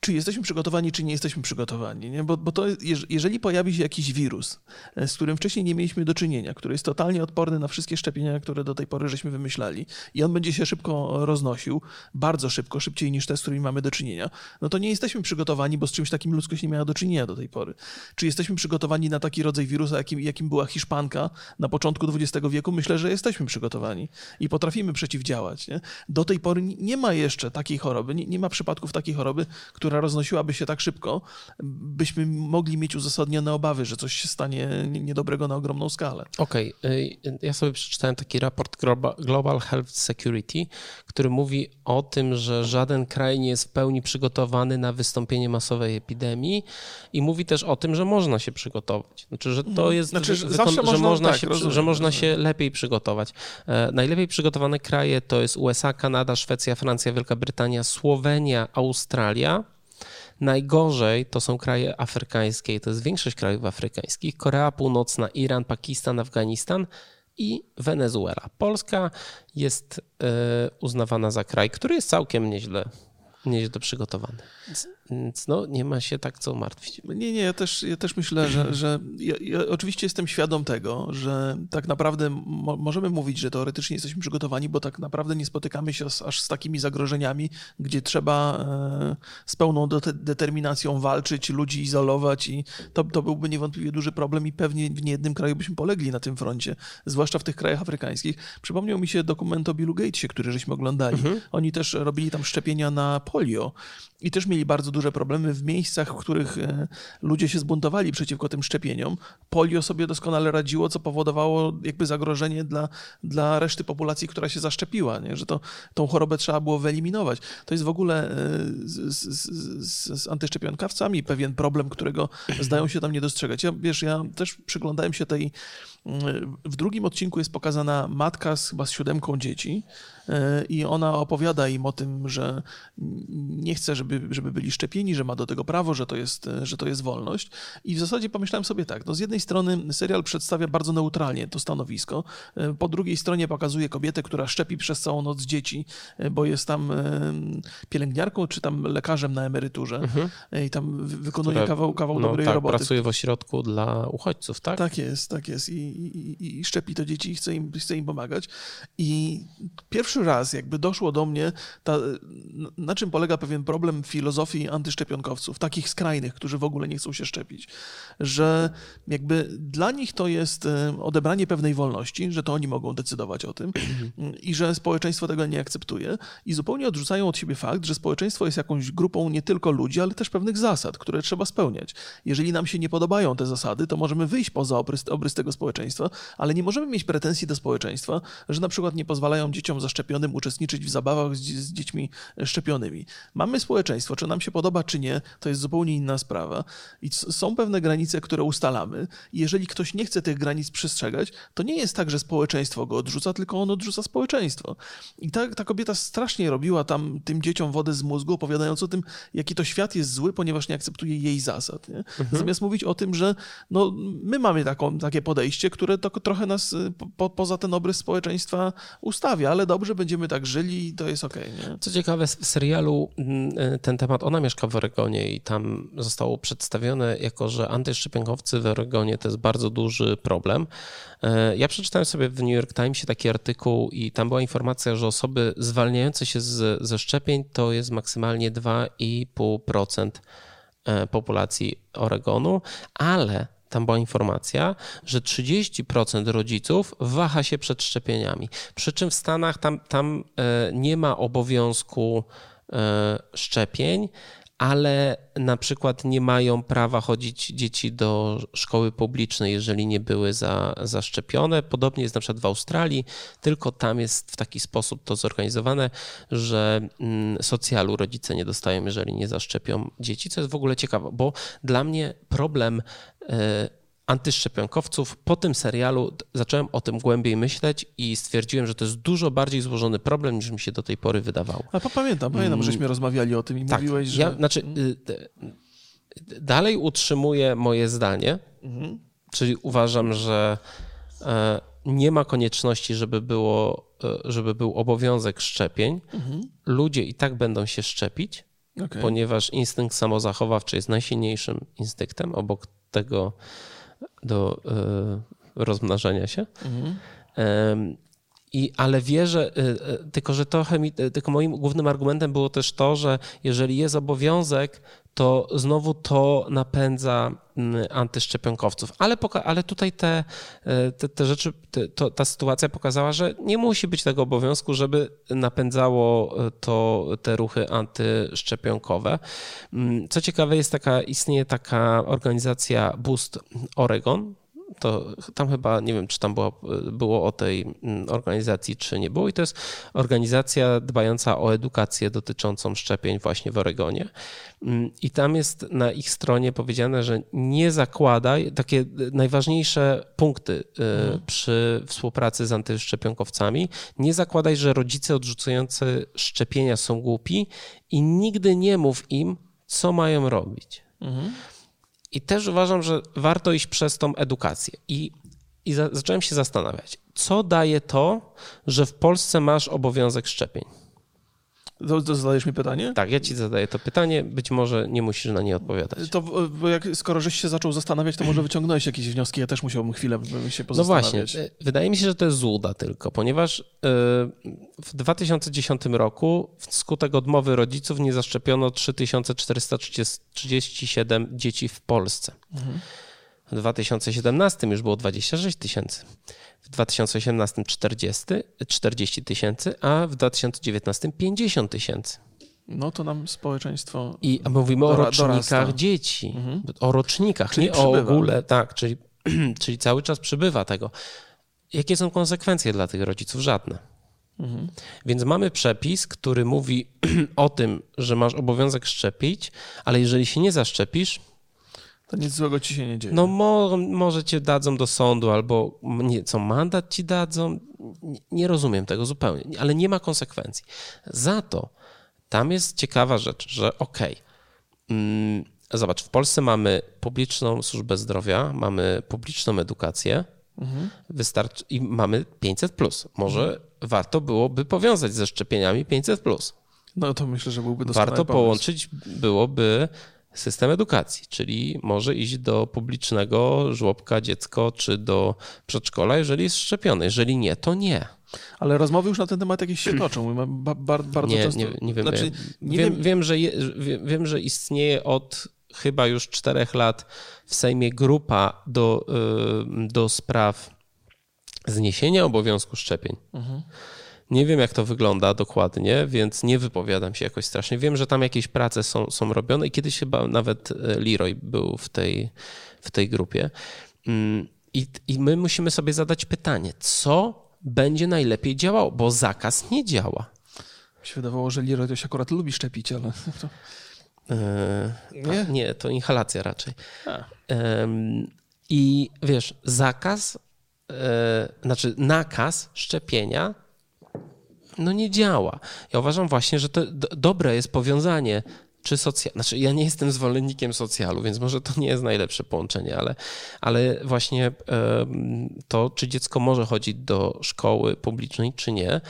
czy jesteśmy przygotowani, czy nie jesteśmy przygotowani. Nie? Bo, bo to, jeżeli pojawi się jakiś wirus, e, z którym wcześniej nie mieliśmy do czynienia, który jest totalnie odporny na wszystkie szczepienia, które do tej pory żeśmy wymyślali, i on będzie się szybko roznosił, bardzo szybko, szybciej niż te, z którymi mamy do czynienia, no to nie jesteśmy przygotowani, bo z czymś takim ludzkość nie miała do czynienia do tej pory. Czy jesteśmy przygotowani na taki rodzaj wirusa, jakim, jakim była Hiszpanka na początku XX wieku? Myślę, że jesteśmy przygotowani i potrafimy przeciwdziałać. Nie? Do tej pory nie ma jeszcze takiej choroby, nie, nie ma przypadków takiej choroby, która która roznosiłaby się tak szybko, byśmy mogli mieć uzasadnione obawy, że coś się stanie niedobrego na ogromną skalę. Okej, okay. ja sobie przeczytałem taki raport Global Health Security, który mówi o tym, że żaden kraj nie jest w pełni przygotowany na wystąpienie masowej epidemii i mówi też o tym, że można się przygotować. Znaczy, że to mhm. jest, znaczy, że, że, można, można tak, się, rozumiem, że można się lepiej przygotować. E, najlepiej przygotowane kraje to jest USA, Kanada, Szwecja, Francja, Wielka Brytania, Słowenia, Australia. Najgorzej to są kraje afrykańskie, to jest większość krajów afrykańskich: Korea Północna, Iran, Pakistan, Afganistan i Wenezuela. Polska jest e, uznawana za kraj, który jest całkiem nieźle, nieźle przygotowany. Więc no, nie ma się tak co martwić. Nie, nie, ja też, ja też myślę, że, że ja, ja oczywiście jestem świadom tego, że tak naprawdę mo możemy mówić, że teoretycznie jesteśmy przygotowani, bo tak naprawdę nie spotykamy się z, aż z takimi zagrożeniami, gdzie trzeba e, z pełną determinacją walczyć, ludzi izolować i to, to byłby niewątpliwie duży problem i pewnie w niejednym kraju byśmy polegli na tym froncie, zwłaszcza w tych krajach afrykańskich. Przypomniał mi się dokument o Billu Gatesie, który żeśmy oglądali. Mhm. Oni też robili tam szczepienia na polio i też mieli bardzo duże problemy w miejscach, w których e, ludzie się zbuntowali przeciwko tym szczepieniom. Polio sobie doskonale radziło, co powodowało jakby zagrożenie dla, dla reszty populacji, która się zaszczepiła, nie? że to, tą chorobę trzeba było wyeliminować. To jest w ogóle e, z, z, z, z antyszczepionkawcami pewien problem, którego zdają się tam nie dostrzegać. Ja, wiesz, ja też przyglądałem się tej w drugim odcinku jest pokazana matka z, chyba z siódemką dzieci e, i ona opowiada im o tym, że nie chce, żeby, żeby byli szczepieni, że ma do tego prawo, że to, jest, że to jest wolność. I w zasadzie pomyślałem sobie tak, no z jednej strony serial przedstawia bardzo neutralnie to stanowisko, e, po drugiej stronie pokazuje kobietę, która szczepi przez całą noc dzieci, e, bo jest tam pielęgniarką czy tam lekarzem na emeryturze mhm. i tam wykonuje Które, kawał, kawał no, dobrej tak, roboty. pracuje w ośrodku dla uchodźców, tak? Tak jest, tak jest. I i, i, szczepi to dzieci i chce im, chce im pomagać. I pierwszy raz jakby doszło do mnie, ta, na czym polega pewien problem filozofii antyszczepionkowców, takich skrajnych, którzy w ogóle nie chcą się szczepić, że jakby dla nich to jest e, odebranie pewnej wolności, że to oni mogą decydować o tym i że społeczeństwo tego nie akceptuje i zupełnie odrzucają od siebie fakt, że społeczeństwo jest jakąś grupą nie tylko ludzi, ale też pewnych zasad, które trzeba spełniać. Jeżeli nam się nie podobają te zasady, to możemy wyjść poza obrys, obrys tego społeczeństwa społeczeństwa, ale nie możemy mieć pretensji do społeczeństwa, że na przykład nie pozwalają dzieciom zaszczepionym uczestniczyć w zabawach z, z dziećmi szczepionymi. Mamy społeczeństwo, czy nam się podoba, czy nie, to jest zupełnie inna sprawa. I są pewne granice, które ustalamy. Jeżeli ktoś nie chce tych granic przestrzegać, to nie jest tak, że społeczeństwo go odrzuca, tylko on odrzuca społeczeństwo. I ta, ta kobieta strasznie robiła tam tym dzieciom wodę z mózgu, opowiadając o tym, jaki to świat jest zły, ponieważ nie akceptuje jej zasad. Nie? Mhm. Zamiast mówić o tym, że no, my mamy taką, takie podejście, które to trochę nas y, po, poza ten obrys społeczeństwa ustawia, ale dobrze, będziemy tak żyli i to jest okej. Okay, Co ciekawe, w serialu mm, y, ten temat, ona mieszka w Oregonie i tam zostało przedstawione jako, że antyszczepionkowcy w Oregonie to jest bardzo duży problem. E, ja przeczytałem sobie w New York Timesie taki artykuł i tam była informacja, że osoby zwalniające się z, ze szczepień to jest maksymalnie 2,5% e, populacji Oregonu, ale tam była informacja, że 30% rodziców waha się przed szczepieniami. Przy czym w Stanach tam, tam e, nie ma obowiązku e, szczepień, ale na przykład nie mają prawa chodzić dzieci do szkoły publicznej, jeżeli nie były za, zaszczepione. Podobnie jest na przykład w Australii, tylko tam jest w taki sposób to zorganizowane, że mm, socjalu rodzice nie dostają, jeżeli nie zaszczepią dzieci, co jest w ogóle ciekawe, bo dla mnie problem e, antyszczepionkowców. Po tym serialu zacząłem o tym głębiej myśleć i stwierdziłem, że to jest dużo bardziej złożony problem, niż mi się do tej pory wydawało. A pamiętam, pamiętam, żeśmy rozmawiali o tym i tak, mówiłeś, że... Ja, znaczy, y, dalej utrzymuję moje zdanie, mhm. czyli uważam, że e, nie ma konieczności, żeby, było, e, żeby był obowiązek szczepień. Mhm. Ludzie i tak będą się szczepić, okay. ponieważ instynkt samozachowawczy jest najsilniejszym instynktem obok tego do e, rozmnażania się. Mhm. I, ale wierzę, e, e, tylko że trochę mi, tylko moim głównym argumentem było też to, że jeżeli jest obowiązek, to znowu to napędza mm, antyszczepionkowców. Ale, ale tutaj te, te, te rzeczy, te, to, ta sytuacja pokazała, że nie musi być tego obowiązku, żeby napędzało to te ruchy antyszczepionkowe. Mm, co ciekawe, jest taka, istnieje taka organizacja Boost Oregon, to tam chyba, nie wiem, czy tam było, było o tej mm, organizacji, czy nie było. I to jest organizacja dbająca o edukację dotyczącą szczepień właśnie w Oregonie. Mm, I tam jest na ich stronie powiedziane, że nie zakładaj, takie najważniejsze punkty y, mhm. przy współpracy z antyszczepionkowcami, nie zakładaj, że rodzice odrzucający szczepienia są głupi i nigdy nie mów im, co mają robić. Mhm. I też uważam, że warto iść przez tą edukację. I, i za, zacząłem się zastanawiać, co daje to, że w Polsce masz obowiązek szczepień? To, to zadajesz mi pytanie? Tak, ja ci zadaję to pytanie, być może nie musisz na nie odpowiadać. To, bo jak, skoro żeś się zaczął zastanawiać, to może wyciągnąć jakieś wnioski, ja też musiałbym chwilę się pozastanawiać. No właśnie, e, wydaje mi się, że to jest złuda tylko, ponieważ e, w 2010 roku wskutek odmowy rodziców nie zaszczepiono 3437 dzieci w Polsce. Mhm. W 2017 już było 26 tysięcy w 2018 40, 40 tysięcy, a w 2019 50 tysięcy. No to nam społeczeństwo. I mówimy dora, o rocznikach dorasta. dzieci. Mhm. O rocznikach, czyli nie przybywa. o ogóle. Tak, czyli, czyli cały czas przybywa tego. Jakie są konsekwencje dla tych rodziców? Żadne. Mhm. Więc mamy przepis, który mówi o tym, że masz obowiązek szczepić, ale jeżeli się nie zaszczepisz, to nic złego ci się nie dzieje. No mo, może cię dadzą do sądu, albo nie, co, mandat ci dadzą? Nie, nie rozumiem tego zupełnie, ale nie ma konsekwencji. Za to tam jest ciekawa rzecz, że okej, okay, mm, zobacz, w Polsce mamy publiczną służbę zdrowia, mamy publiczną edukację, mhm. wystarczy, i mamy 500. Plus. Może mhm. warto byłoby powiązać ze szczepieniami 500. Plus. No to myślę, że byłby doskonały Warto pomysł. połączyć byłoby system edukacji, czyli może iść do publicznego żłobka dziecko czy do przedszkola, jeżeli jest szczepiony. Jeżeli nie, to nie. Ale rozmowy już na ten temat jakieś się toczą. Ba, ba, bardzo nie, często. Nie, nie wiem. Znaczy, nie wiem, wiem, wiem, że je, wiem, że istnieje od chyba już czterech lat w Sejmie grupa do, y, do spraw zniesienia obowiązku szczepień. Mhm. Nie wiem, jak to wygląda dokładnie, więc nie wypowiadam się jakoś strasznie. Wiem, że tam jakieś prace są, są robione i kiedyś chyba nawet e, Leroy był w tej, w tej grupie. Mm, I, I my musimy sobie zadać pytanie, co będzie najlepiej działało, bo zakaz nie działa. Mi się wydawało, że Leroy to się akurat lubi szczepić, ale... E, nie? nie, to inhalacja raczej. I wiesz, zakaz, e, znaczy nakaz szczepienia no nie działa. Ja uważam właśnie, że to dobre jest powiązanie czy socjal... Znaczy, ja nie jestem zwolennikiem socjalu, więc może to nie jest najlepsze połączenie, ale, ale właśnie to, czy dziecko może chodzić do szkoły publicznej, czy nie,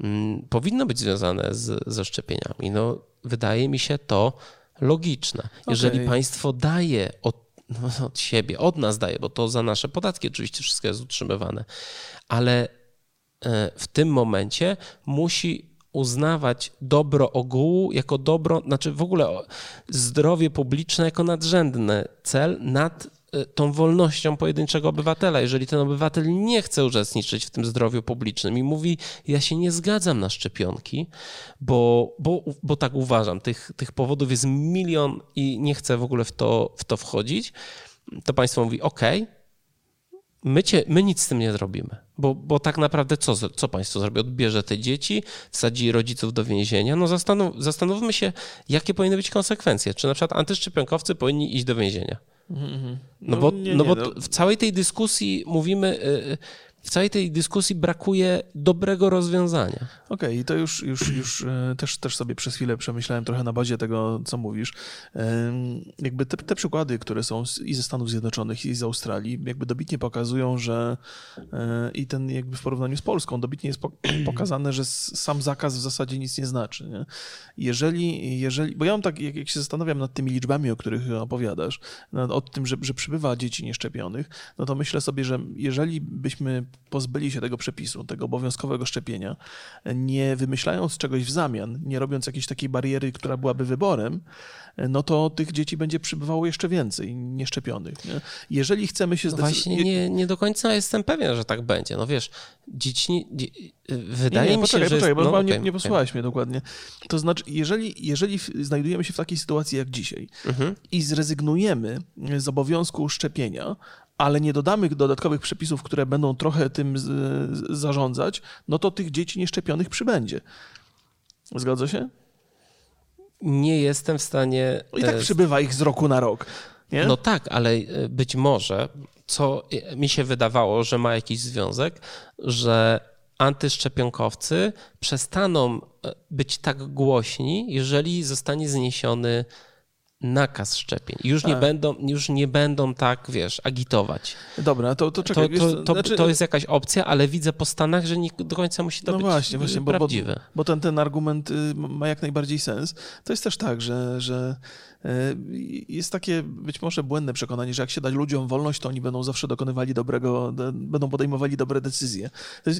mm, powinno być związane z, ze szczepieniami. No, wydaje mi się to logiczne. Jeżeli okay. państwo daje od, no, od siebie, od nas daje, bo to za nasze podatki oczywiście wszystko jest utrzymywane, ale w tym momencie musi uznawać dobro ogółu jako dobro, znaczy w ogóle zdrowie publiczne jako nadrzędny cel nad Y, tą wolnością pojedynczego obywatela. Jeżeli ten obywatel nie chce uczestniczyć w tym zdrowiu publicznym i mówi, ja się nie zgadzam na szczepionki, bo, bo, bo tak uważam, tych, tych powodów jest milion i nie chcę w ogóle w to, w to wchodzić, to państwo mówi, ok, my, cię, my nic z tym nie zrobimy, bo, bo tak naprawdę co, co państwo zrobi? Odbierze te dzieci, wsadzi rodziców do więzienia. No zastanów, zastanówmy się, jakie powinny być konsekwencje. Czy na przykład antyszczepionkowcy powinni iść do więzienia? No, no, bo, nie, no nie, bo no. w całej tej dyskusji mówimy, y, y, w całej tej dyskusji brakuje dobrego rozwiązania. Okej, okay, i to już, już, już e, też, też sobie przez chwilę przemyślałem trochę na bazie tego, co mówisz. Jakby te, te przykłady, które są i ze Stanów Zjednoczonych, i z Australii, jakby dobitnie pokazują, że e, i ten jakby w porównaniu z Polską, dobitnie jest pokazane, że sam zakaz w zasadzie nic nie znaczy. Nie? Jeżeli, jeżeli, bo ja mam tak, jak, się zastanawiam nad tymi liczbami, o których opowiadasz, o tym, że, że przybywa dzieci nieszczepionych, no to myślę sobie, że jeżeli byśmy pozbyli się tego przepisu, tego obowiązkowego szczepienia, nie wymyślając czegoś w zamian, nie robiąc jakiejś takiej bariery, która byłaby wyborem, no to tych dzieci będzie przybywało jeszcze więcej nieszczepionych. Nie? Jeżeli chcemy się zdecydować... No właśnie nie, nie do końca jestem pewien, że tak będzie. No wiesz, dzieci... Wydaje nie, nie, mi poczekaj, się, poczekaj, że... bo no, nie, okay, nie posłuchałeś okay. mnie dokładnie. To znaczy, jeżeli, jeżeli znajdujemy się w takiej sytuacji jak dzisiaj mhm. i zrezygnujemy z obowiązku szczepienia, ale nie dodamy dodatkowych przepisów, które będą trochę tym zarządzać, no to tych dzieci nieszczepionych przybędzie. Zgadza się? Nie jestem w stanie. I tak e, przybywa ich z roku na rok. Nie? No tak, ale e, być może, co mi się wydawało, że ma jakiś związek, że antyszczepionkowcy przestaną e, być tak głośni, jeżeli zostanie zniesiony nakaz szczepień. Już nie, będą, już nie będą tak, wiesz, agitować. Dobra, to, to czekaj. To, to, to, znaczy... to, jest jakaś opcja, ale widzę po Stanach, że nie do końca musi to no być właśnie, właśnie, prawdziwe. Bo, bo ten, ten argument y, ma jak najbardziej sens. To jest też tak, że, że jest takie być może błędne przekonanie, że jak się dać ludziom wolność, to oni będą zawsze dokonywali dobrego, będą podejmowali dobre decyzje.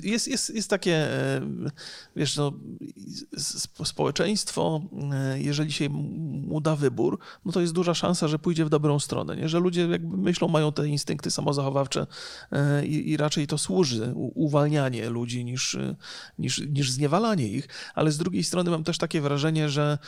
Jest, jest, jest takie, e, wiesz, no, społeczeństwo, e, jeżeli się mu da wybór, no to jest duża szansa, że pójdzie w dobrą stronę, nie? że ludzie jakby myślą, mają te instynkty samozachowawcze i, i raczej to służy uwalnianie ludzi niż, niż, niż zniewalanie ich, ale z drugiej strony mam też takie wrażenie, że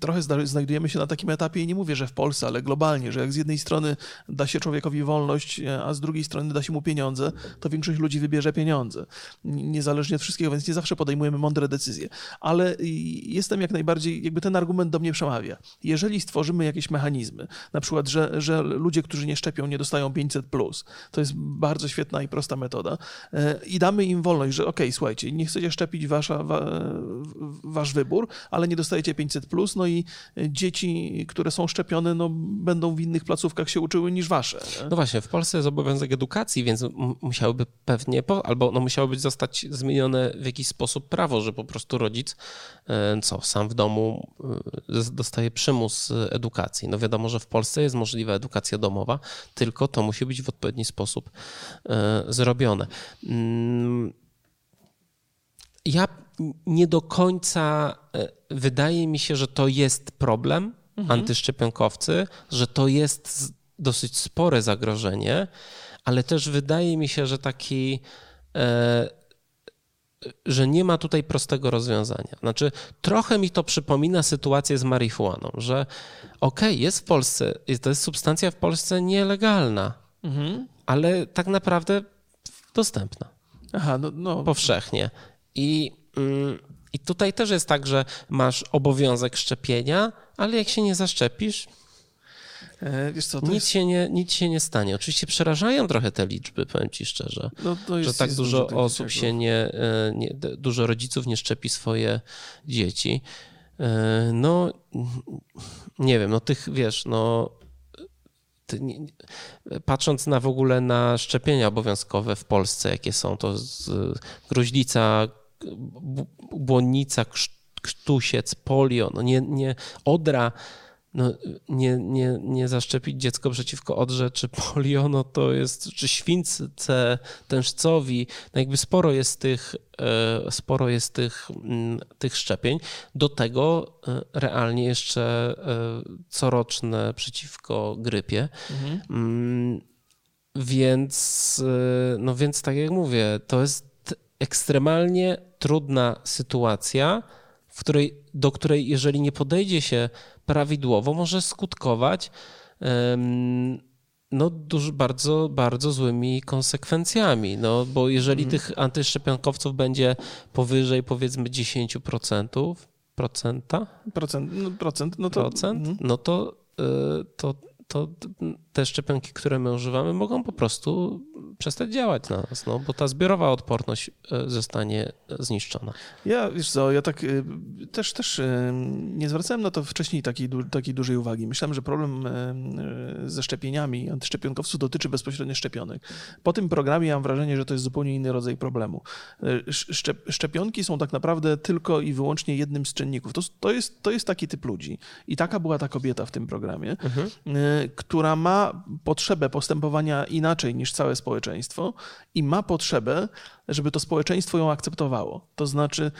trochę znajdujemy się na takim etapie, etapie, i nie mówię, że w Polsce, ale globalnie, że jak z jednej strony da się człowiekowi wolność, e, a z drugiej strony da się mu pieniądze, to większość ludzi wybierze pieniądze. Niezależnie od wszystkiego, więc nie zawsze podejmujemy mądre decyzje. Ale jestem jak najbardziej, jakby ten argument do mnie przemawia. Jeżeli stworzymy jakieś mechanizmy, na przykład, że, że ludzie, którzy nie szczepią, nie dostają 500, to jest bardzo świetna i prosta metoda, e, i damy im wolność, że okay, słuchajcie, nie chcecie szczepić wasza, wa, wasz wybór, ale nie dostajecie 500, no i dzieci, które które są szczepione, no, będą w innych placówkach się uczyły niż wasze. Nie? No właśnie, w Polsce jest obowiązek edukacji, więc musiałyby pewnie, albo no, musiałoby zostać zmienione w jakiś sposób prawo, że po prostu rodzic, e, co, sam w domu e, dostaje przymus edukacji. No wiadomo, że w Polsce jest możliwa edukacja domowa, tylko to musi być w odpowiedni sposób e, zrobione. Mm, ja nie do końca wydaje mi się, że to jest problem, mhm. antyszczepionkowcy, że to jest dosyć spore zagrożenie, ale też wydaje mi się, że taki. E, że nie ma tutaj prostego rozwiązania. Znaczy, trochę mi to przypomina sytuację z marihuaną, że okej, okay, jest w Polsce, to jest substancja w Polsce nielegalna, mhm. ale tak naprawdę dostępna. Aha, no, no. Powszechnie. I, mm, I tutaj też jest tak, że masz obowiązek szczepienia, ale jak się nie zaszczepisz, e, co, nic, jest... się nie, nic się nie stanie. Oczywiście przerażają trochę te liczby, powiem ci szczerze, no, jest, że tak dużo osób się nie, e, nie, dużo rodziców nie szczepi swoje dzieci. E, no, nie wiem, no tych, wiesz, no patrząc na w ogóle na szczepienia obowiązkowe w Polsce, jakie są, to z gruźlica, błonnica, krztusiec, polio, no nie, nie, odra, no, nie, nie, nie zaszczepić dziecko przeciwko odrze czy polio, no to jest, czy śwince tężcowi, no jakby sporo jest tych, e, sporo jest tych, mm, tych szczepień. Do tego e, realnie jeszcze e, coroczne przeciwko grypie. Mhm. Mm, więc, no więc tak jak mówię, to jest ekstremalnie trudna sytuacja, w której, do której jeżeli nie podejdzie się prawidłowo, może skutkować no, duż, bardzo, bardzo złymi konsekwencjami. No, bo jeżeli hmm. tych antyszczepionkowców będzie powyżej powiedzmy 10%, procenta? Procent, no, procent, no to, procent, mhm. no to, y, to, to te szczepionki, które my używamy, mogą po prostu przestać działać na nas, no, bo ta zbiorowa odporność e, zostanie zniszczona. Ja, wiesz co, ja tak y, też, też nie zwracałem na to wcześniej takiej, takiej dużej uwagi. Myślałem, że problem ze szczepieniami antyszczepionkowców dotyczy bezpośrednio szczepionek. Po tym programie mam wrażenie, że to jest zupełnie inny rodzaj problemu. Szczepionki są tak naprawdę tylko i wyłącznie jednym z czynników. To, to, jest, to jest taki typ ludzi. I taka była ta kobieta w tym programie, mhm. która ma potrzebę postępowania inaczej niż całe społeczeństwo i ma potrzebę żeby to społeczeństwo ją akceptowało. To znaczy,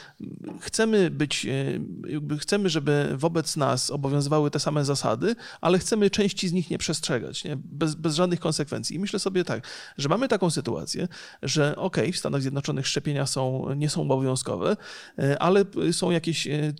chcemy być, e, chcemy, żeby wobec nas obowiązywały te same zasady, ale chcemy części z nich nie przestrzegać, nie? Bez, bez żadnych konsekwencji. I myślę sobie tak, że mamy taką sytuację, że ok, w Stanach Zjednoczonych szczepienia są, nie są obowiązkowe, e, ale są jakieś e,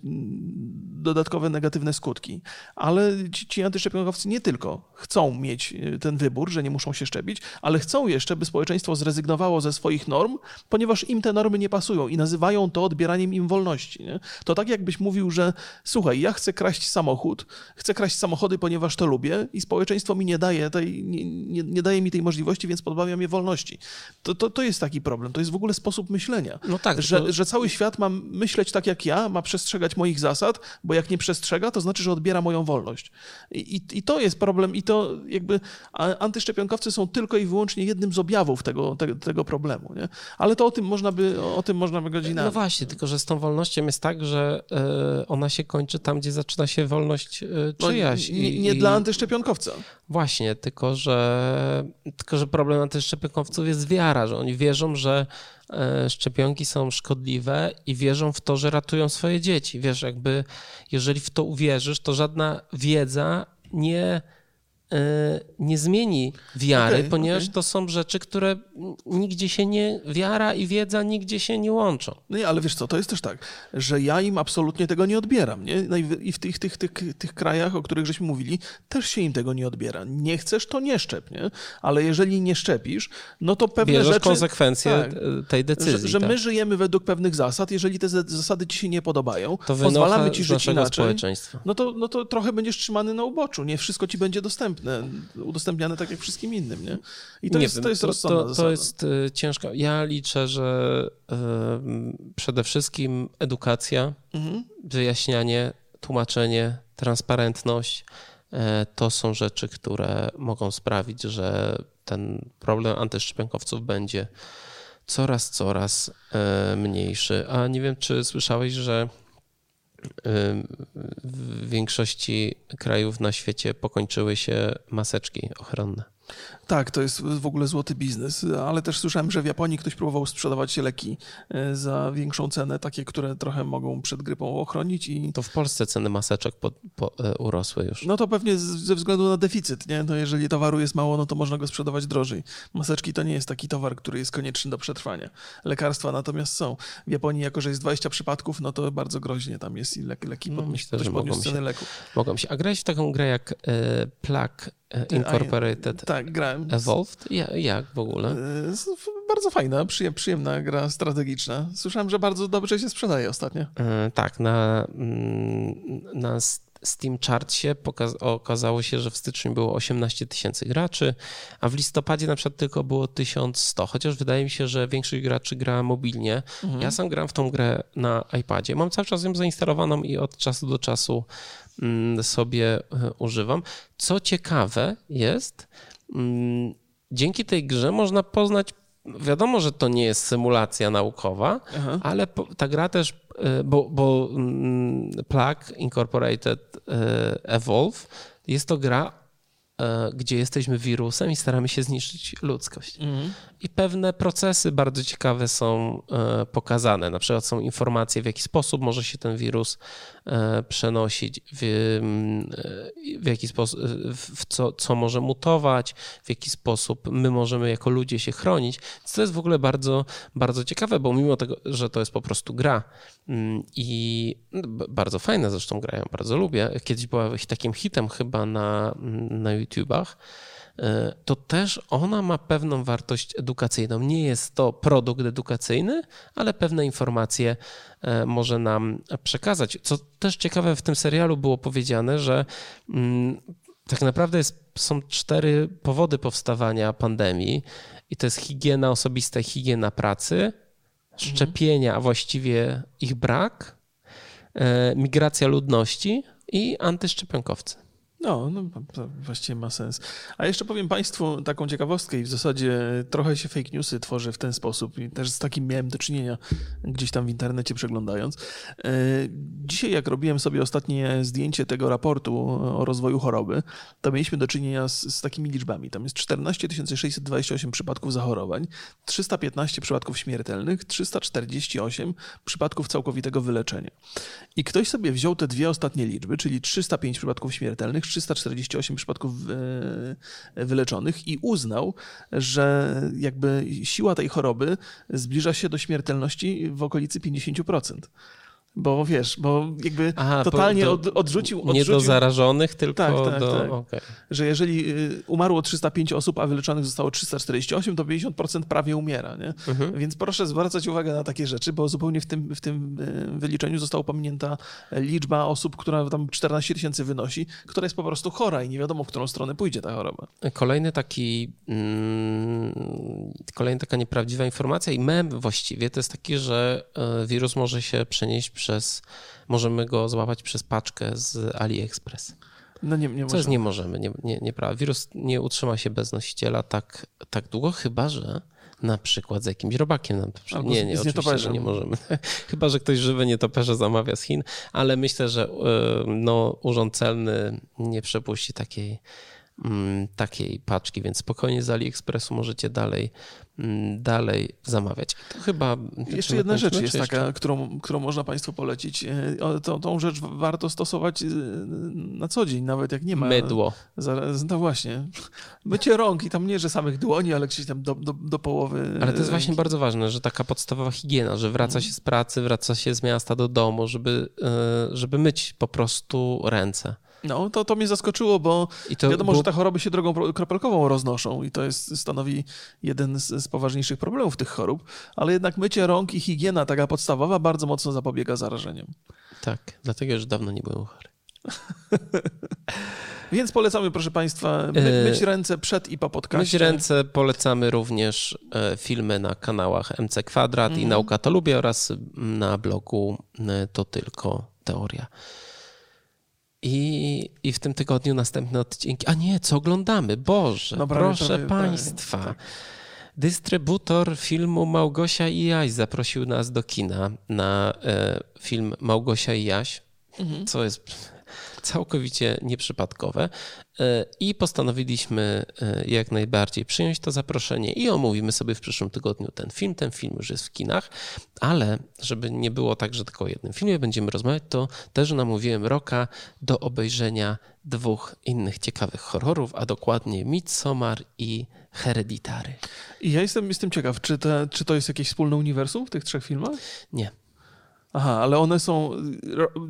dodatkowe negatywne skutki. Ale ci, ci antyszczepionkowcy nie tylko chcą mieć ten wybór, że nie muszą się szczepić, ale chcą jeszcze, by społeczeństwo zrezygnowało ze swoich norm, ponieważ im te normy nie pasują i nazywają to odbieraniem im wolności. Nie? To tak jakbyś mówił, że słuchaj, ja chcę kraść samochód, chcę kraść samochody, ponieważ to lubię i społeczeństwo mi nie daje, tej, nie, nie, nie daje mi tej możliwości, więc pozbawiam je wolności. To, to, to jest taki problem, to jest w ogóle sposób myślenia. No tak, że, to... że cały świat ma myśleć tak jak ja, ma przestrzegać moich zasad, bo jak nie przestrzega, to znaczy, że odbiera moją wolność. I, i, i to jest problem i to jakby antyszczepionkowcy są tylko i wyłącznie jednym z objawów tego, tego, tego problemu. Nie? Ale to o tym można by, o tym można by godzinami. No właśnie, tylko że z tą wolnością jest tak, że e, ona się kończy tam, gdzie zaczyna się wolność e, no, czyjaś. No, nie, nie i, dla antyszczepionkowca. Właśnie, tylko że, tylko że problem antyszczepionkowców jest wiara, że oni wierzą, że e, szczepionki są szkodliwe i wierzą w to, że ratują swoje dzieci. Wiesz, jakby jeżeli w to uwierzysz, to żadna wiedza nie nie zmieni wiary, okay, ponieważ okay. to są rzeczy, które nigdzie się nie, wiara i wiedza nigdzie się nie łączą. No nie, ale wiesz co, to jest też tak, że ja im absolutnie tego nie odbieram, nie? No i w tych, tych, tych, tych krajach, o których żeśmy mówili, też się im tego nie odbiera. Nie chcesz, to nie szczep, nie? Ale jeżeli nie szczepisz, no to pewne Bierzesz rzeczy... konsekwencje tak, tej decyzji. Że, że tak. my żyjemy według pewnych zasad, jeżeli te zasady ci się nie podobają, to pozwalamy ci żyć inaczej, no to, no to trochę będziesz trzymany na uboczu, nie wszystko ci będzie dostępne, udostępniane tak jak wszystkim innym, nie? I to, nie jest, wiem, to jest rozsądna to, to jest e, ciężko. Ja liczę, że y, przede wszystkim edukacja, mhm. wyjaśnianie, tłumaczenie, transparentność y, to są rzeczy, które mogą sprawić, że ten problem antyszczepionkowców będzie coraz, coraz mniejszy. A nie wiem, czy słyszałeś, że w większości krajów na świecie pokończyły się maseczki ochronne. Tak, to jest w ogóle złoty biznes, ale też słyszałem, że w Japonii ktoś próbował sprzedawać leki e, za większą cenę, takie, które trochę mogą przed grypą ochronić. I... To w Polsce ceny maseczek po, po, e, urosły już. No to pewnie ze względu na deficyt, nie? No jeżeli towaru jest mało, no to można go sprzedawać drożej. Maseczki to nie jest taki towar, który jest konieczny do przetrwania. Lekarstwa natomiast są. W Japonii, jako że jest 20 przypadków, no to bardzo groźnie tam jest i leki, leki no, myślę, że mogą ceny się, leków. Mogą się. A grać w taką grę jak e, Plak Incorporated. tak, grałem. Evolved? Jak w ogóle? E, bardzo fajna, przyjemna gra strategiczna. Słyszałem, że bardzo dobrze się sprzedaje ostatnio. E, tak, na, mm, na Steam Chartsie okazało się, że w styczniu było 18 tysięcy graczy, a w listopadzie na przykład tylko było 1100, chociaż wydaje mi się, że większość graczy gra mobilnie. Mhm. Ja sam gram w tą grę na iPadzie. Mam cały czas ją zainstalowaną i od czasu do czasu sobie e, używam. Co ciekawe jest, mm, dzięki tej grze można poznać Wiadomo, że to nie jest symulacja naukowa, Aha. ale ta gra też e, bo, bo mm, Plug Incorporated e, Evolve jest to gra gdzie jesteśmy wirusem i staramy się zniszczyć ludzkość. Mhm. I pewne procesy bardzo ciekawe są e, pokazane. Na przykład są informacje, w jaki sposób może się ten wirus e, przenosić, w, w jaki sposób, w co, co może mutować, w jaki sposób my możemy jako ludzie się chronić. To jest w ogóle bardzo, bardzo ciekawe, bo mimo tego, że to jest po prostu gra mm, i bardzo fajna zresztą gra, ja bardzo lubię. Kiedyś była takim hitem chyba na, na YouTubach, e, to też ona ma pewną wartość edukacyjną. Nie jest to produkt edukacyjny, ale pewne informacje e, może nam przekazać. Co też ciekawe, w tym serialu było powiedziane, że mm, tak naprawdę jest, są cztery powody powstawania pandemii i to jest higiena osobista i higiena pracy, szczepienia, a właściwie ich brak, e, migracja ludności i antyszczepionkowcy. No, no właściwie ma sens. A jeszcze powiem Państwu taką ciekawostkę i w zasadzie trochę się fake newsy tworzy w ten sposób i też z takim miałem do czynienia gdzieś tam w internecie przeglądając. E, dzisiaj jak robiłem sobie ostatnie zdjęcie tego raportu o rozwoju choroby, to mieliśmy do czynienia z, z takimi liczbami. Tam jest 14 628 przypadków zachorowań, 315 przypadków śmiertelnych, 348 przypadków całkowitego wyleczenia. I ktoś sobie wziął te dwie ostatnie liczby, czyli 305 przypadków śmiertelnych, 348 przypadków e, wyleczonych i uznał, że jakby siła tej choroby zbliża się do śmiertelności w okolicy 50%. Bo wiesz, bo jakby Aha, totalnie do, od, odrzucił, odrzucił. Nie do zarażonych, tylko tak, tak, do. Tak. Okay. Że jeżeli y, umarło 305 osób, a wyleczonych zostało 348, to 50% prawie umiera. Nie? Mhm. Więc proszę zwracać uwagę na takie rzeczy, bo zupełnie w tym, w tym y, wyliczeniu została pominięta liczba osób, która tam 14 tysięcy wynosi, która jest po prostu chora i nie wiadomo, w którą stronę pójdzie ta choroba. Kolejny taki, mm, kolejna taka nieprawdziwa informacja i mem właściwie to jest taki, że y, wirus może się przenieść przez, możemy go złapać przez paczkę z AliExpress. No nie, nie Co jest nie możemy, nie, nie, nieprawda. Wirus nie utrzyma się bez nosiciela tak, tak długo, chyba że na przykład z jakimś robakiem. Na przykład. nie, nie, oczywiście, że nie możemy. Chyba, że ktoś żywy nietoperze zamawia z Chin, ale myślę, że no, urząd celny nie przepuści takiej, mm, takiej paczki, więc spokojnie z AliExpressu możecie dalej dalej zamawiać. To chyba. Jeszcze jedna rzecz jest jeszcze? taka, którą, którą można Państwu polecić. E, tą, tą rzecz warto stosować e, na co dzień, nawet jak nie ma. Mydło. No właśnie. Mycie rąk i tam nie, że samych dłoni, ale gdzieś tam do, do, do połowy. Ale to jest właśnie bardzo ważne, że taka podstawowa higiena, że wraca mhm. się z pracy, wraca się z miasta do domu, żeby, e, żeby myć po prostu ręce. No, to, to mnie zaskoczyło, bo to, wiadomo, bo... że te choroby się drogą kropelkową roznoszą i to jest, stanowi jeden z, z, poważniejszych problemów tych chorób, ale jednak mycie rąk i higiena taka podstawowa bardzo mocno zapobiega zarażeniom. Tak, dlatego już dawno nie byłem chory. Więc polecamy, proszę Państwa, my, myć ręce przed i po podcaście. Myć ręce, polecamy również e, filmy na kanałach MC Kwadrat mm. i mhm. Nauka to Lubię oraz na blogu e, To Tylko Teoria. I, I w tym tygodniu następne odcinki. A nie, co oglądamy? Boże, no, prawie, proszę prawie, Państwa. Prawie, tak. Dystrybutor filmu Małgosia i Jaś zaprosił nas do kina na e, film Małgosia i Jaś, mhm. co jest całkowicie nieprzypadkowe e, i postanowiliśmy e, jak najbardziej przyjąć to zaproszenie i omówimy sobie w przyszłym tygodniu ten film. Ten film już jest w kinach, ale żeby nie było tak, że tylko o jednym filmie będziemy rozmawiać, to też namówiłem Roka do obejrzenia dwóch innych ciekawych horrorów, a dokładnie Midsommar i Hereditary. I ja jestem, jestem ciekaw, czy, te, czy to jest jakieś wspólne uniwersum w tych trzech filmach? Nie. Aha, ale one są,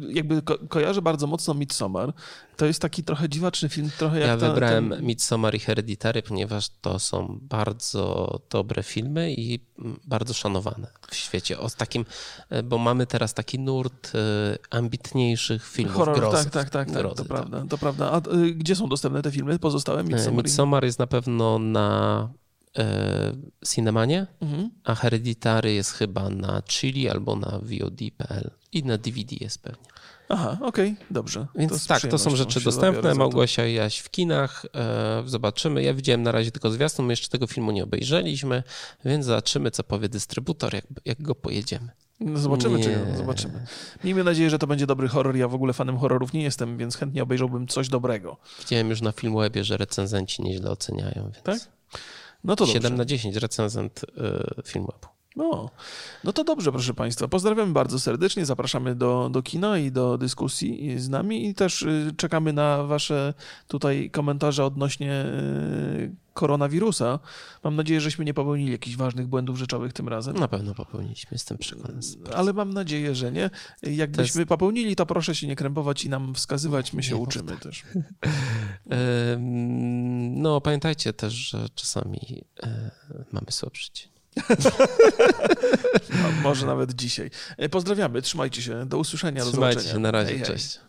jakby ko kojarzę bardzo mocno Midsommar. To jest taki trochę dziwaczny film, trochę jak Ja ta, wybrałem ten... Midsommar i Hereditary, ponieważ to są bardzo dobre filmy i bardzo szanowane w świecie. O takim, e, bo mamy teraz taki nurt e, ambitniejszych filmów Horror, tak, tak, tak, tak, to tak. prawda, to prawda. A y, gdzie są dostępne te filmy pozostałe? Midsommar, Midsommar jest na pewno na e, Cinemanie, mhm. a Hereditary jest chyba na Chili albo na VOD.pl i na DVD jest pewnie. Aha, okej, okay, dobrze. Więc to tak, to są rzeczy dostępne. Małgosia i Jaś w kinach. E, zobaczymy. Ja widziałem na razie tylko zwiastun, my jeszcze tego filmu nie obejrzeliśmy, więc zobaczymy, co powie dystrybutor, jak, jak go pojedziemy. No zobaczymy, Nie. czy zobaczymy. Miejmy nadzieję, że to będzie dobry horror. Ja w ogóle fanem horrorów nie jestem, więc chętnie obejrzałbym coś dobrego. Widziałem już na Filmwebie, że recenzenci nieźle oceniają, więc Tak? No to dobrze. 7 na 10 recenzent y, Filmwebu. No, no to dobrze, proszę Państwa. Pozdrawiamy bardzo serdecznie, zapraszamy do, do kina i do dyskusji z nami i też y, czekamy na Wasze tutaj komentarze odnośnie y, koronawirusa. Mam nadzieję, żeśmy nie popełnili jakichś ważnych błędów rzeczowych tym razem. Na pewno popełniliśmy, jestem przekonany. Ale mam nadzieję, że nie. Jakbyśmy popełnili, to proszę się nie krępować i nam wskazywać, my się Nie uczymy też. Ym, No, pamiętajcie też, że czasami e, mamy słabszy dzień. No, może nawet dzisiaj. E, Pozdrawiamy, trzymajcie się, do usłyszenia, do Trzymajcie zobaczenia. się, na razie, Hej, hej. cześć.